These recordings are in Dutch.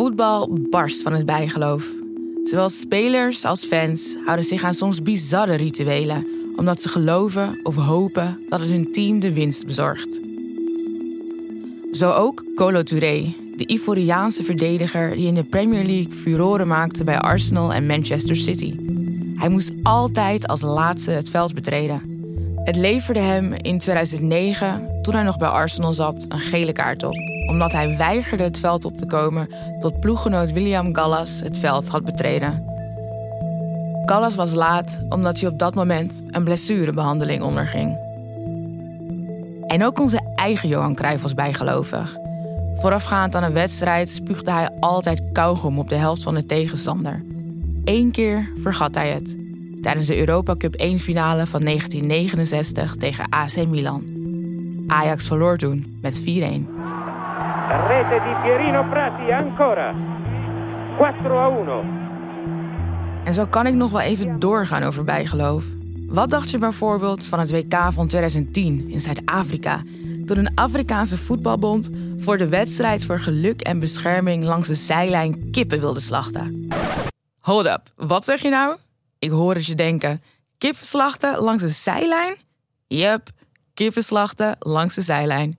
Voetbal barst van het bijgeloof. Zowel spelers als fans houden zich aan soms bizarre rituelen, omdat ze geloven of hopen dat het hun team de winst bezorgt. Zo ook Colo Touré, de Ivoriaanse verdediger die in de Premier League furoren maakte bij Arsenal en Manchester City. Hij moest altijd als laatste het veld betreden. Het leverde hem in 2009, toen hij nog bij Arsenal zat, een gele kaart op. Omdat hij weigerde het veld op te komen tot ploeggenoot William Gallas het veld had betreden. Gallas was laat omdat hij op dat moment een blessurebehandeling onderging. En ook onze eigen Johan Cruijff was bijgelovig. Voorafgaand aan een wedstrijd spuugde hij altijd kauwgom op de helft van de tegenstander. Eén keer vergat hij het. Tijdens de Europa Cup 1 finale van 1969 tegen AC Milan. Ajax verloor toen met 4-1. Rete di Pierino Prati ancora. 4-1. En zo kan ik nog wel even doorgaan over bijgeloof. Wat dacht je bijvoorbeeld van het WK van 2010 in Zuid-Afrika? Toen een Afrikaanse voetbalbond voor de wedstrijd voor geluk en bescherming langs de zijlijn kippen wilde slachten. Hold up, wat zeg je nou? Ik hoor het je denken: kippen slachten langs de zijlijn? Yep, kippen slachten langs de zijlijn.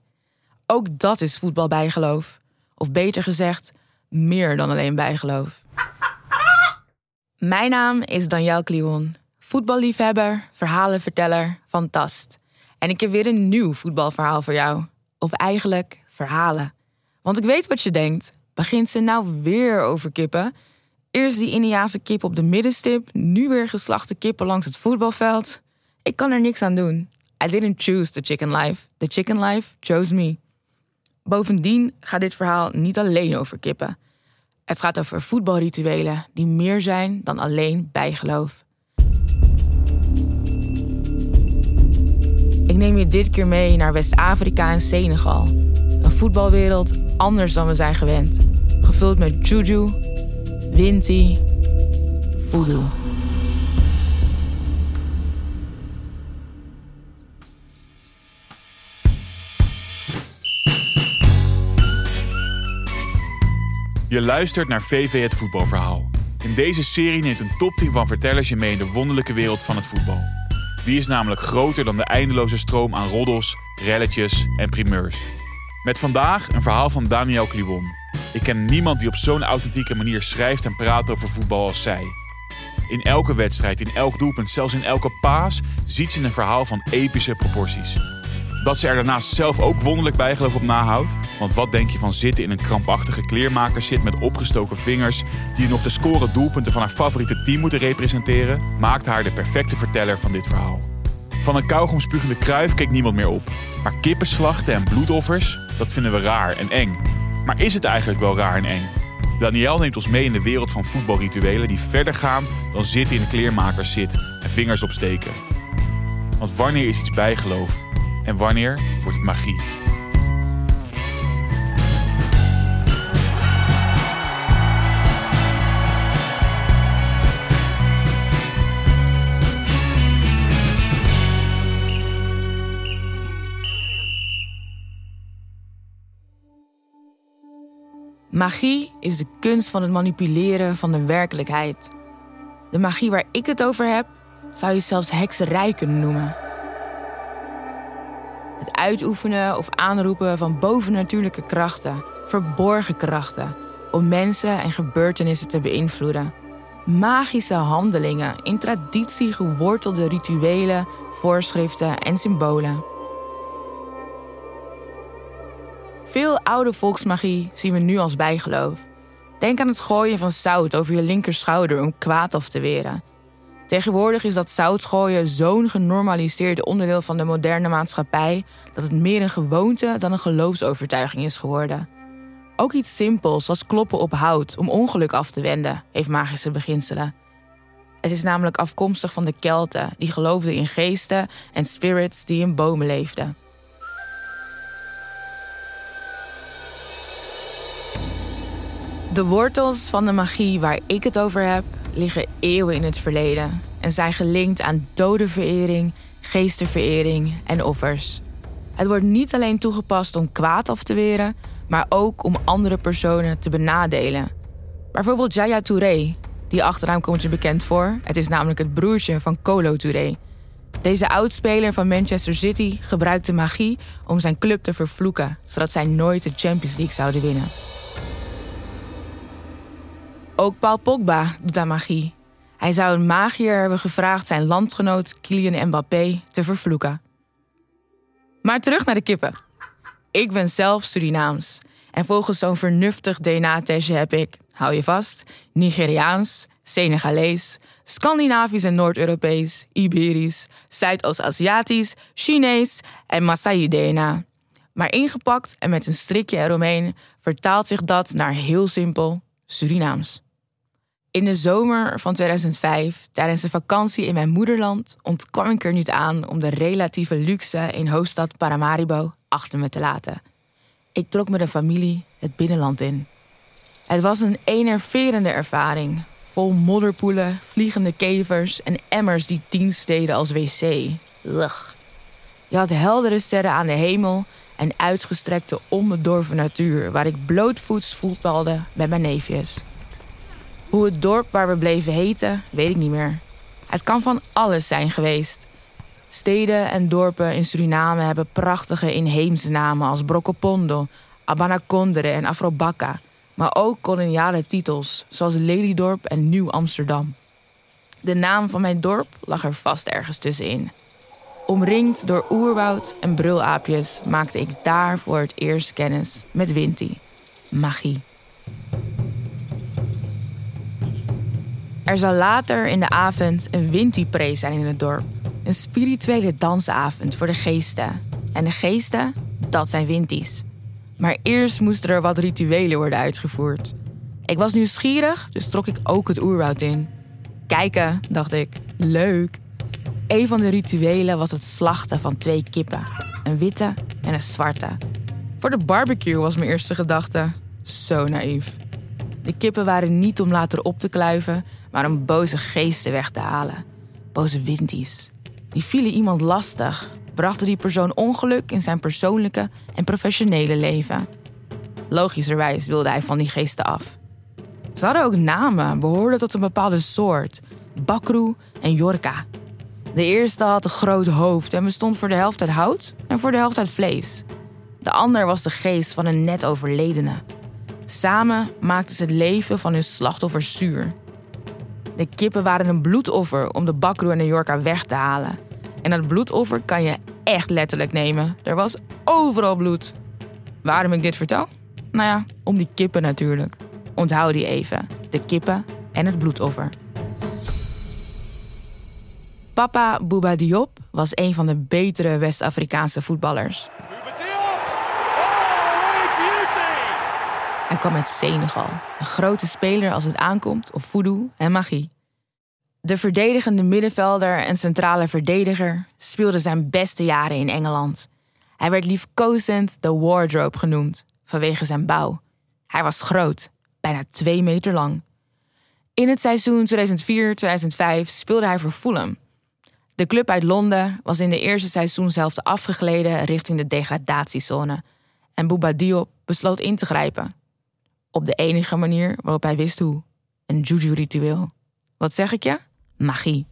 Ook dat is voetbalbijgeloof. Of beter gezegd, meer dan alleen bijgeloof. Mijn naam is Danielle Kliwon, voetballiefhebber, verhalenverteller, fantast. En ik heb weer een nieuw voetbalverhaal voor jou. Of eigenlijk verhalen. Want ik weet wat je denkt. Begint ze nou weer over kippen? Eerst die Indiaanse kip op de middenstip, nu weer geslachte kippen langs het voetbalveld. Ik kan er niks aan doen. I didn't choose the chicken life. The chicken life chose me. Bovendien gaat dit verhaal niet alleen over kippen. Het gaat over voetbalrituelen die meer zijn dan alleen bijgeloof. Ik neem je dit keer mee naar West-Afrika en Senegal. Een voetbalwereld anders dan we zijn gewend. Gevuld met juju, winti, voodoo. Je luistert naar VV het voetbalverhaal. In deze serie neemt een top 10 van vertellers je mee in de wonderlijke wereld van het voetbal. Die is namelijk groter dan de eindeloze stroom aan roddels, relletjes en primeurs. Met vandaag een verhaal van Daniel Kliwon. Ik ken niemand die op zo'n authentieke manier schrijft en praat over voetbal als zij. In elke wedstrijd, in elk doelpunt, zelfs in elke paas ziet ze een verhaal van epische proporties. Dat ze er daarnaast zelf ook wonderlijk bijgeloof op nahoudt. Want wat denk je van zitten in een krampachtige kleermaker zit met opgestoken vingers... die nog de scoren doelpunten van haar favoriete team moeten representeren... maakt haar de perfecte verteller van dit verhaal. Van een kauwgomspugende kruif keek niemand meer op. Maar kippenslachten en bloedoffers, dat vinden we raar en eng. Maar is het eigenlijk wel raar en eng? Daniel neemt ons mee in de wereld van voetbalrituelen die verder gaan dan zitten in de kleermakers zit en vingers opsteken. Want wanneer is iets bijgeloof en wanneer wordt het magie? Magie is de kunst van het manipuleren van de werkelijkheid. De magie waar ik het over heb, zou je zelfs hekserij kunnen noemen. Het uitoefenen of aanroepen van bovennatuurlijke krachten, verborgen krachten, om mensen en gebeurtenissen te beïnvloeden. Magische handelingen in traditie gewortelde rituelen, voorschriften en symbolen. Veel oude volksmagie zien we nu als bijgeloof. Denk aan het gooien van zout over je linkerschouder om kwaad af te weren. Tegenwoordig is dat zoutgooien zo'n genormaliseerd onderdeel van de moderne maatschappij dat het meer een gewoonte dan een geloofsovertuiging is geworden. Ook iets simpels als kloppen op hout om ongeluk af te wenden heeft magische beginselen. Het is namelijk afkomstig van de Kelten, die geloofden in geesten en spirits die in bomen leefden. De wortels van de magie waar ik het over heb, liggen eeuwen in het verleden en zijn gelinkt aan dodenverering, geestenverering en offers. Het wordt niet alleen toegepast om kwaad af te weren, maar ook om andere personen te benadelen. Bijvoorbeeld Jaya Touré, die achternaam komt je bekend voor. Het is namelijk het broertje van Colo Touré. Deze oudspeler van Manchester City gebruikte magie om zijn club te vervloeken, zodat zij nooit de Champions League zouden winnen. Ook Paul Pogba doet aan magie. Hij zou een magier hebben gevraagd zijn landgenoot Kylian Mbappé te vervloeken. Maar terug naar de kippen. Ik ben zelf Surinaams. En volgens zo'n vernuftig DNA-testje heb ik, hou je vast, Nigeriaans, Senegalees, Scandinavisch en Noord-Europees, Iberisch, Zuidoost-Aziatisch, Chinees en Maasai-DNA. Maar ingepakt en met een strikje eromheen vertaalt zich dat naar heel simpel Surinaams. In de zomer van 2005, tijdens de vakantie in mijn moederland, ontkwam ik er niet aan om de relatieve luxe in hoofdstad Paramaribo achter me te laten. Ik trok met de familie het binnenland in. Het was een enerverende ervaring, vol modderpoelen, vliegende kevers en emmers die dienst deden als wc. Ugh. Je had heldere sterren aan de hemel en uitgestrekte onbedorven natuur waar ik blootvoets voetbalde met mijn neefjes. Hoe het dorp waar we bleven heten, weet ik niet meer. Het kan van alles zijn geweest. Steden en dorpen in Suriname hebben prachtige inheemse namen als Brokopondo, Abanakondere en Afrobakka, maar ook koloniale titels zoals Lelydorp en Nieuw Amsterdam. De naam van mijn dorp lag er vast ergens tussenin. Omringd door oerwoud en brulaapjes maakte ik daar voor het eerst kennis met Winti. Magie. Er zal later in de avond een Winti-pre zijn in het dorp. Een spirituele dansavond voor de geesten. En de geesten, dat zijn Winties. Maar eerst moesten er wat rituelen worden uitgevoerd. Ik was nieuwsgierig, dus trok ik ook het oerwoud in. Kijken, dacht ik. Leuk. Een van de rituelen was het slachten van twee kippen. Een witte en een zwarte. Voor de barbecue was mijn eerste gedachte. Zo naïef. De kippen waren niet om later op te kluiven, maar om boze geesten weg te halen. Boze windies. Die vielen iemand lastig, brachten die persoon ongeluk in zijn persoonlijke en professionele leven. Logischerwijs wilde hij van die geesten af. Ze hadden ook namen, behoorden tot een bepaalde soort: Bakru en Jorka. De eerste had een groot hoofd en bestond voor de helft uit hout en voor de helft uit vlees. De ander was de geest van een net overledene. Samen maakten ze het leven van hun slachtoffers zuur. De kippen waren een bloedoffer om de bakroe en de Yorka weg te halen. En dat bloedoffer kan je echt letterlijk nemen. Er was overal bloed. Waarom ik dit vertel? Nou ja, om die kippen natuurlijk. Onthoud die even. De kippen en het bloedoffer. Papa Bouba Diop was een van de betere West-Afrikaanse voetballers. Hij kwam uit Senegal, een grote speler als het aankomt op voodoo en magie. De verdedigende middenvelder en centrale verdediger speelde zijn beste jaren in Engeland. Hij werd liefkozend de wardrobe genoemd, vanwege zijn bouw. Hij was groot, bijna twee meter lang. In het seizoen 2004-2005 speelde hij voor Fulham. De club uit Londen was in de eerste seizoen zelf afgegleden richting de degradatiezone. En Bouba Diop besloot in te grijpen. Op de enige manier waarop hij wist hoe. Een juju-ritueel. Wat zeg ik je? Magie.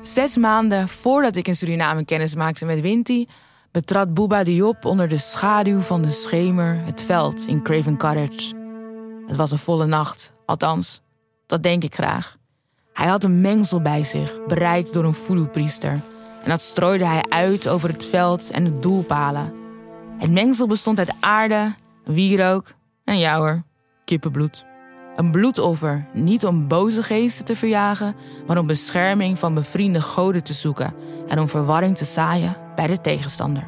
Zes maanden voordat ik in Suriname kennis maakte met Winti, betrad Bouba Diop onder de schaduw van de schemer het veld in Craven Cottage. Het was een volle nacht, althans, dat denk ik graag. Hij had een mengsel bij zich, bereid door een voodoo-priester. En dat strooide hij uit over het veld en de doelpalen. Het mengsel bestond uit aarde, wierook en jouwer, kippenbloed. Een bloedoffer, niet om boze geesten te verjagen, maar om bescherming van bevriende goden te zoeken en om verwarring te zaaien bij de tegenstander.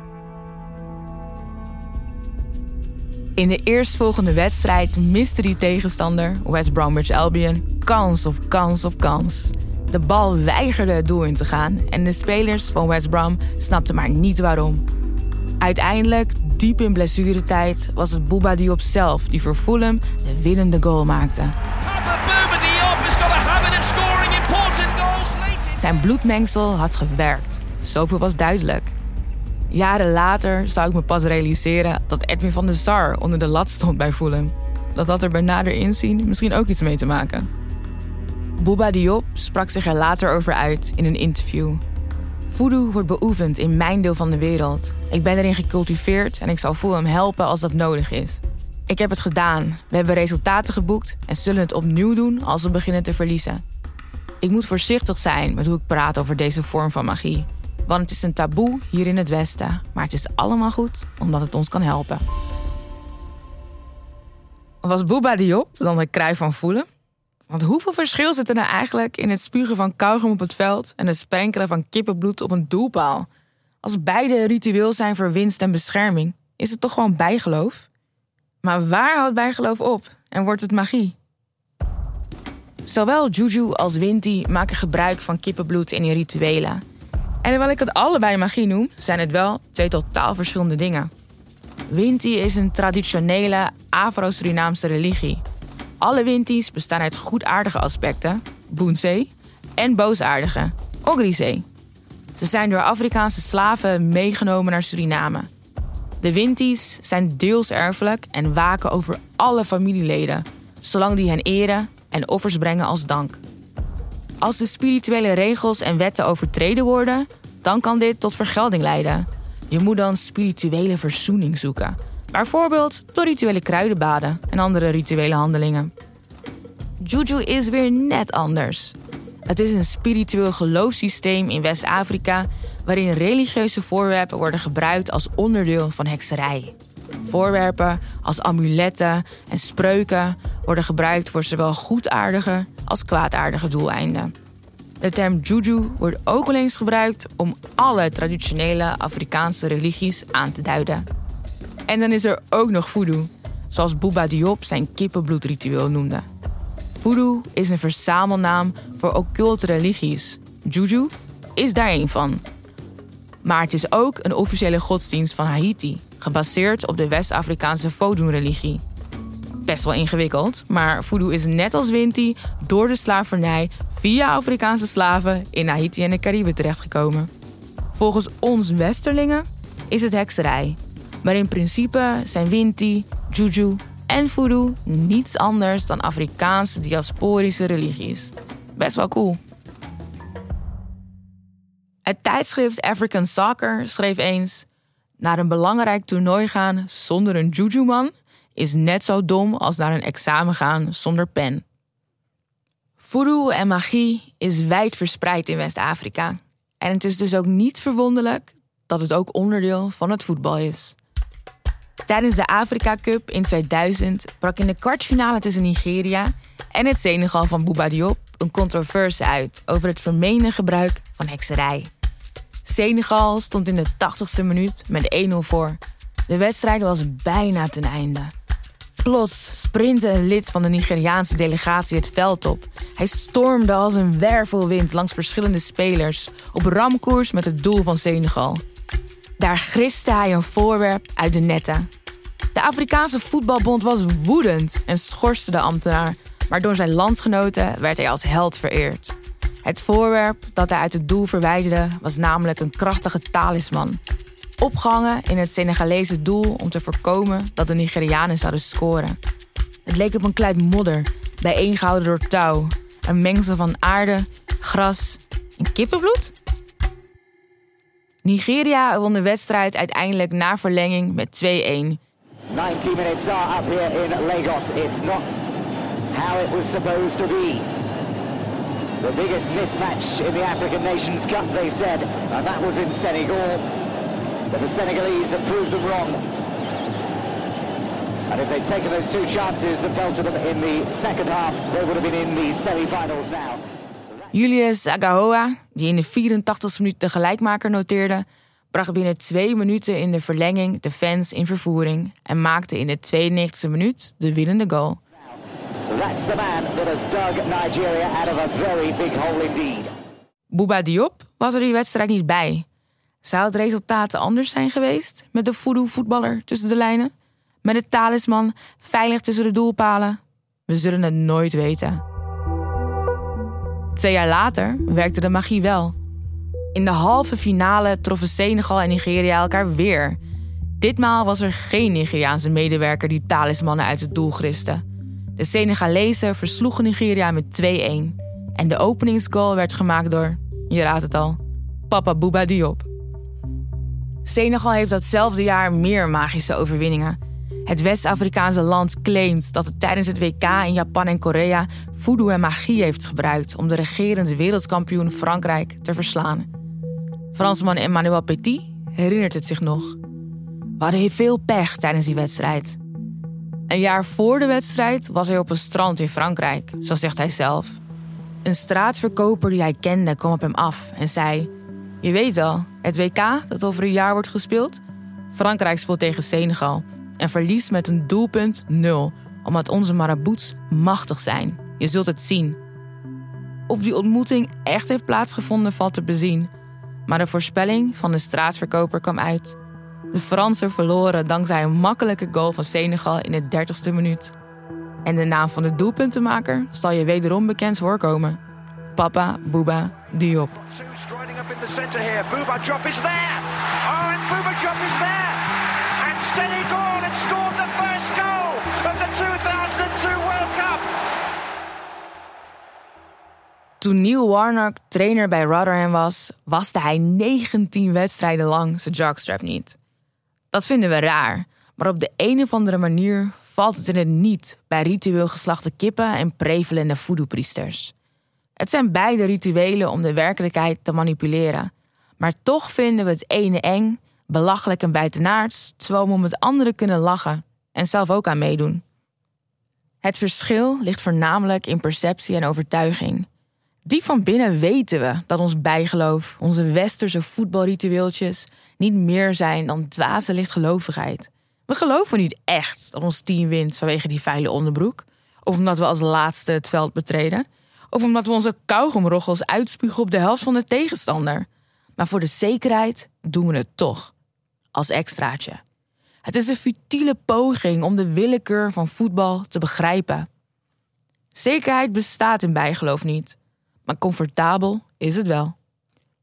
In de eerstvolgende wedstrijd miste die tegenstander, West Bromwich Albion, kans op kans op kans. De bal weigerde het doel in te gaan en de spelers van West Brom snapten maar niet waarom. Uiteindelijk, diep in blessuretijd, was het Bouba Diop zelf die voor Fulham de winnende goal maakte. Zijn bloedmengsel had gewerkt. Zoveel was duidelijk. Jaren later zou ik me pas realiseren dat Edwin van der Sar onder de lat stond bij Fulham. Dat had er bij nader inzien misschien ook iets mee te maken. Bouba Diop sprak zich er later over uit in een interview. Voodoo wordt beoefend in mijn deel van de wereld. Ik ben erin gecultiveerd en ik zal Fulham helpen als dat nodig is. Ik heb het gedaan. We hebben resultaten geboekt en zullen het opnieuw doen als we beginnen te verliezen. Ik moet voorzichtig zijn met hoe ik praat over deze vorm van magie. Want het is een taboe hier in het Westen, maar het is allemaal goed omdat het ons kan helpen. Was Booba Diop dan de kruif van voelen? Want hoeveel verschil zit er nou eigenlijk in het spugen van kauwgom op het veld en het sprenkelen van kippenbloed op een doelpaal? Als beide ritueel zijn voor winst en bescherming, is het toch gewoon bijgeloof? Maar waar houdt bijgeloof op en wordt het magie? Zowel Juju als Winti maken gebruik van kippenbloed in hun rituelen. En terwijl ik het allebei magie noem, zijn het wel twee totaal verschillende dingen. Winti is een traditionele Afro-Surinaamse religie. Alle Winties bestaan uit goedaardige aspecten, Boonsé, en boosaardige, Ogrisé. Ze zijn door Afrikaanse slaven meegenomen naar Suriname. De Winties zijn deels erfelijk en waken over alle familieleden, zolang die hen eren en offers brengen als dank. Als de spirituele regels en wetten overtreden worden, dan kan dit tot vergelding leiden. Je moet dan spirituele verzoening zoeken. Bijvoorbeeld door rituele kruidenbaden en andere rituele handelingen. Juju is weer net anders. Het is een spiritueel geloofssysteem in West-Afrika waarin religieuze voorwerpen worden gebruikt als onderdeel van hekserij. Voorwerpen als amuletten en spreuken worden gebruikt voor zowel goedaardige als kwaadaardige doeleinden. De term juju wordt ook wel eens gebruikt om alle traditionele Afrikaanse religies aan te duiden. En dan is er ook nog voodoo, zoals Bouba Diop zijn kippenbloedritueel noemde. Voodoo is een verzamelnaam voor occulte religies. Juju is daar een van. Maar het is ook een officiële godsdienst van Haiti, gebaseerd op de West-Afrikaanse Vodun-religie. Best wel ingewikkeld, maar voodoo is net als Winti door de slavernij via Afrikaanse slaven in Haiti en de Cariben terechtgekomen. Volgens ons Westerlingen is het hekserij, maar in principe zijn Winti, Juju en voodoo niets anders dan Afrikaanse diasporische religies. Best wel cool. Het tijdschrift African Soccer schreef eens: Naar een belangrijk toernooi gaan zonder een juju-man is net zo dom als naar een examen gaan zonder pen. Voodoo en magie is wijd verspreid in West-Afrika. En het is dus ook niet verwonderlijk dat het ook onderdeel van het voetbal is. Tijdens de Afrika Cup in 2000 brak in de kwartfinale tussen Nigeria en het Senegal van Bouba Diop een controverse uit over het vermeende gebruik van hekserij. Senegal stond in de 80ste minuut met 1-0 voor. De wedstrijd was bijna ten einde. Plots sprintte een lid van de Nigeriaanse delegatie het veld op. Hij stormde als een wervelwind langs verschillende spelers op ramkoers met het doel van Senegal. Daar griste hij een voorwerp uit de netten. De Afrikaanse voetbalbond was woedend en schorste de ambtenaar, maar door zijn landgenoten werd hij als held vereerd. Het voorwerp dat hij uit het doel verwijderde was namelijk een krachtige talisman. Opgehangen in het Senegalese doel om te voorkomen dat de Nigerianen zouden scoren. Het leek op een kluit modder, bijeengehouden door touw. Een mengsel van aarde, gras en kippenbloed? Nigeria won de wedstrijd uiteindelijk na verlenging met 2-1. 90 minutes are up here in Lagos. It's not how it was supposed to be. The biggest mismatch in the African Nations Cup, they said, and that was in Senegal. But the Senegalese have proved them wrong. And if they'd taken those two chances that fell to them in the second half, they would have been in the semi-finals now. Julius Agahoa, die in de 84 e minuut de gelijkmaker noteerde, bracht binnen twee minuten in de verlenging de fans in vervoering en maakte in de 92 e minuut de winnende goal. That's the man that has dug Nigeria out of a very big hole indeed. Bouba Diop was er die wedstrijd niet bij. Zou het resultaat anders zijn geweest met de voodoo-voetballer tussen de lijnen? Met de talisman veilig tussen de doelpalen? We zullen het nooit weten. Twee jaar later werkte de magie wel. In de halve finale troffen Senegal en Nigeria elkaar weer. Ditmaal was er geen Nigeriaanse medewerker die talismannen uit het doel griste. De Senegalezen versloegen Nigeria met 2-1. En de openingsgoal werd gemaakt door, je raadt het al, Papa Bouba Diop. Senegal heeft datzelfde jaar meer magische overwinningen. Het West-Afrikaanse land claimt dat het tijdens het WK in Japan en Korea voodoo en magie heeft gebruikt om de regerende wereldkampioen Frankrijk te verslaan. Fransman Emmanuel Petit herinnert het zich nog. We hadden veel pech tijdens die wedstrijd. Een jaar voor de wedstrijd was hij op een strand in Frankrijk, zo zegt hij zelf. Een straatverkoper die hij kende kwam op hem af en zei: Je weet wel, het WK dat over een jaar wordt gespeeld? Frankrijk speelt tegen Senegal en verliest met een doelpunt 0, omdat onze marabouts machtig zijn. Je zult het zien. Of die ontmoeting echt heeft plaatsgevonden, valt te bezien. Maar de voorspelling van de straatverkoper kwam uit. De Fransen verloren dankzij een makkelijke goal van Senegal in de 30ste minuut. En de naam van de doelpuntenmaker zal je wederom bekend voorkomen. Papa Bouba Diop. Diop is. And Senegal had scored the first goal of the 2002 World Cup. Toen Neil Warnock trainer bij Rotherham was, waste hij 19 wedstrijden lang zijn jockstrap niet. Dat vinden we raar, maar op de een of andere manier valt het in het niet bij ritueel geslachte kippen en prevelende voodoo-priesters. Het zijn beide rituelen om de werkelijkheid te manipuleren. Maar toch vinden we het ene eng, belachelijk en buitenaards, terwijl we om het andere kunnen lachen en zelf ook aan meedoen. Het verschil ligt voornamelijk in perceptie en overtuiging. Die van binnen weten we dat ons bijgeloof, onze westerse voetbalritueeltjes, niet meer zijn dan dwaze lichtgelovigheid. We geloven niet echt dat ons team wint vanwege die vuile onderbroek, of omdat we als laatste het veld betreden, of omdat we onze kauwgomroggels uitspugen op de helft van de tegenstander. Maar voor de zekerheid doen we het toch, als extraatje. Het is een futiele poging om de willekeur van voetbal te begrijpen. Zekerheid bestaat in bijgeloof niet, maar comfortabel is het wel.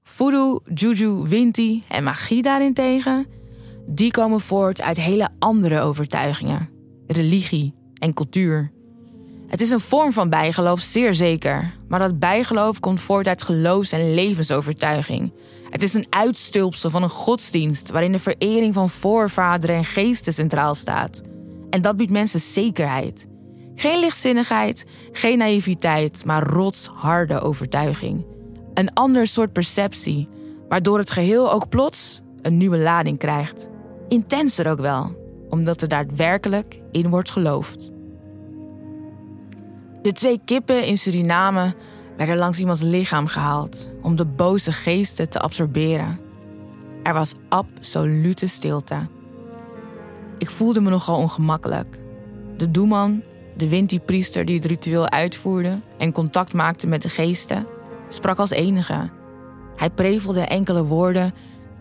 Voodoo, juju, winti en magie daarentegen, die komen voort uit hele andere overtuigingen, religie en cultuur. Het is een vorm van bijgeloof, zeer zeker, maar dat bijgeloof komt voort uit geloofs- en levensovertuiging. Het is een uitstulpsel van een godsdienst waarin de verering van voorvaderen en geesten centraal staat. En dat biedt mensen zekerheid. Geen lichtzinnigheid, geen naïviteit, maar rotsharde overtuiging. Een ander soort perceptie, waardoor het geheel ook plots een nieuwe lading krijgt. Intenser ook wel, omdat er daadwerkelijk in wordt geloofd. De twee kippen in Suriname werden langs iemands lichaam gehaald om de boze geesten te absorberen. Er was absolute stilte. Ik voelde me nogal ongemakkelijk. De doeman, de Winti-priester die het ritueel uitvoerde en contact maakte met de geesten, sprak als enige. Hij prevelde enkele woorden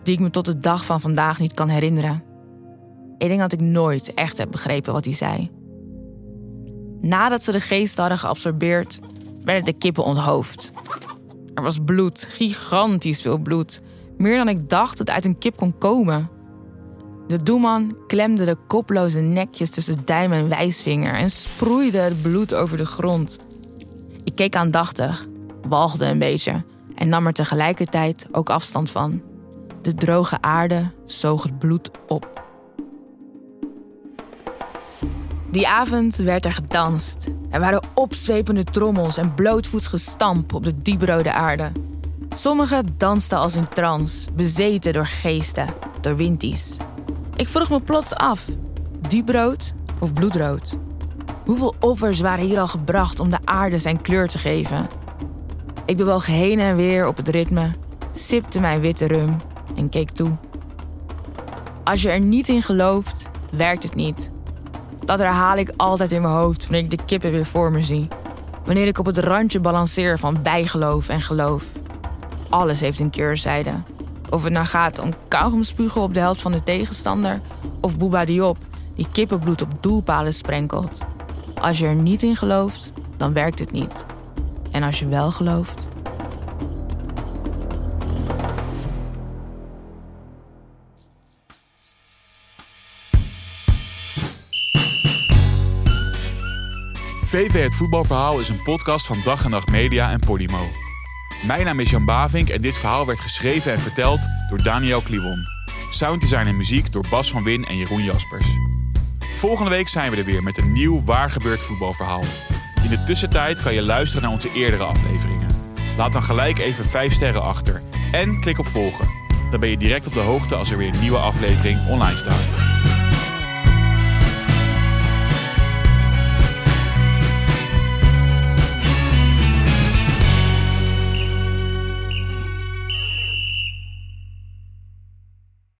die ik me tot de dag van vandaag niet kan herinneren. Ik denk dat ik nooit echt heb begrepen wat hij zei. Nadat ze de geest hadden geabsorbeerd, werden de kippen onthoofd. Er was bloed, gigantisch veel bloed. Meer dan ik dacht dat uit een kip kon komen. De doeman klemde de koploze nekjes tussen duim en wijsvinger en sproeide het bloed over de grond. Ik keek aandachtig, walgde een beetje en nam er tegelijkertijd ook afstand van. De droge aarde zoog het bloed op. Die avond werd er gedanst. Er waren opzwepende trommels en blootvoets gestamp op de dieprode aarde. Sommigen dansten als in trance, bezeten door geesten, door winties. Ik vroeg me plots af: dieprood of bloedrood? Hoeveel offers waren hier al gebracht om de aarde zijn kleur te geven? Ik bewoog heen en weer op het ritme, sipte mijn witte rum en keek toe. Als je er niet in gelooft, werkt het niet. Dat herhaal ik altijd in mijn hoofd wanneer ik de kippen weer voor me zie. Wanneer ik op het randje balanceer van bijgeloof en geloof. Alles heeft een keerzijde. Of het nou gaat om kauwgomspugen op de helft van de tegenstander... of Booba Diop die kippenbloed op doelpalen sprenkelt. Als je er niet in gelooft, dan werkt het niet. En als je wel gelooft... VV Het Voetbalverhaal is een podcast van Dag en Nacht Media en Podimo. Mijn naam is Jan Bavink en dit verhaal werd geschreven en verteld door Daniel Kliwon. Sounddesign en muziek door Bas van Win en Jeroen Jaspers. Volgende week zijn we er weer met een nieuw waar gebeurd voetbalverhaal. In de tussentijd kan je luisteren naar onze eerdere afleveringen. Laat dan gelijk even 5 sterren achter en klik op volgen. Dan ben je direct op de hoogte als er weer een nieuwe aflevering online staat.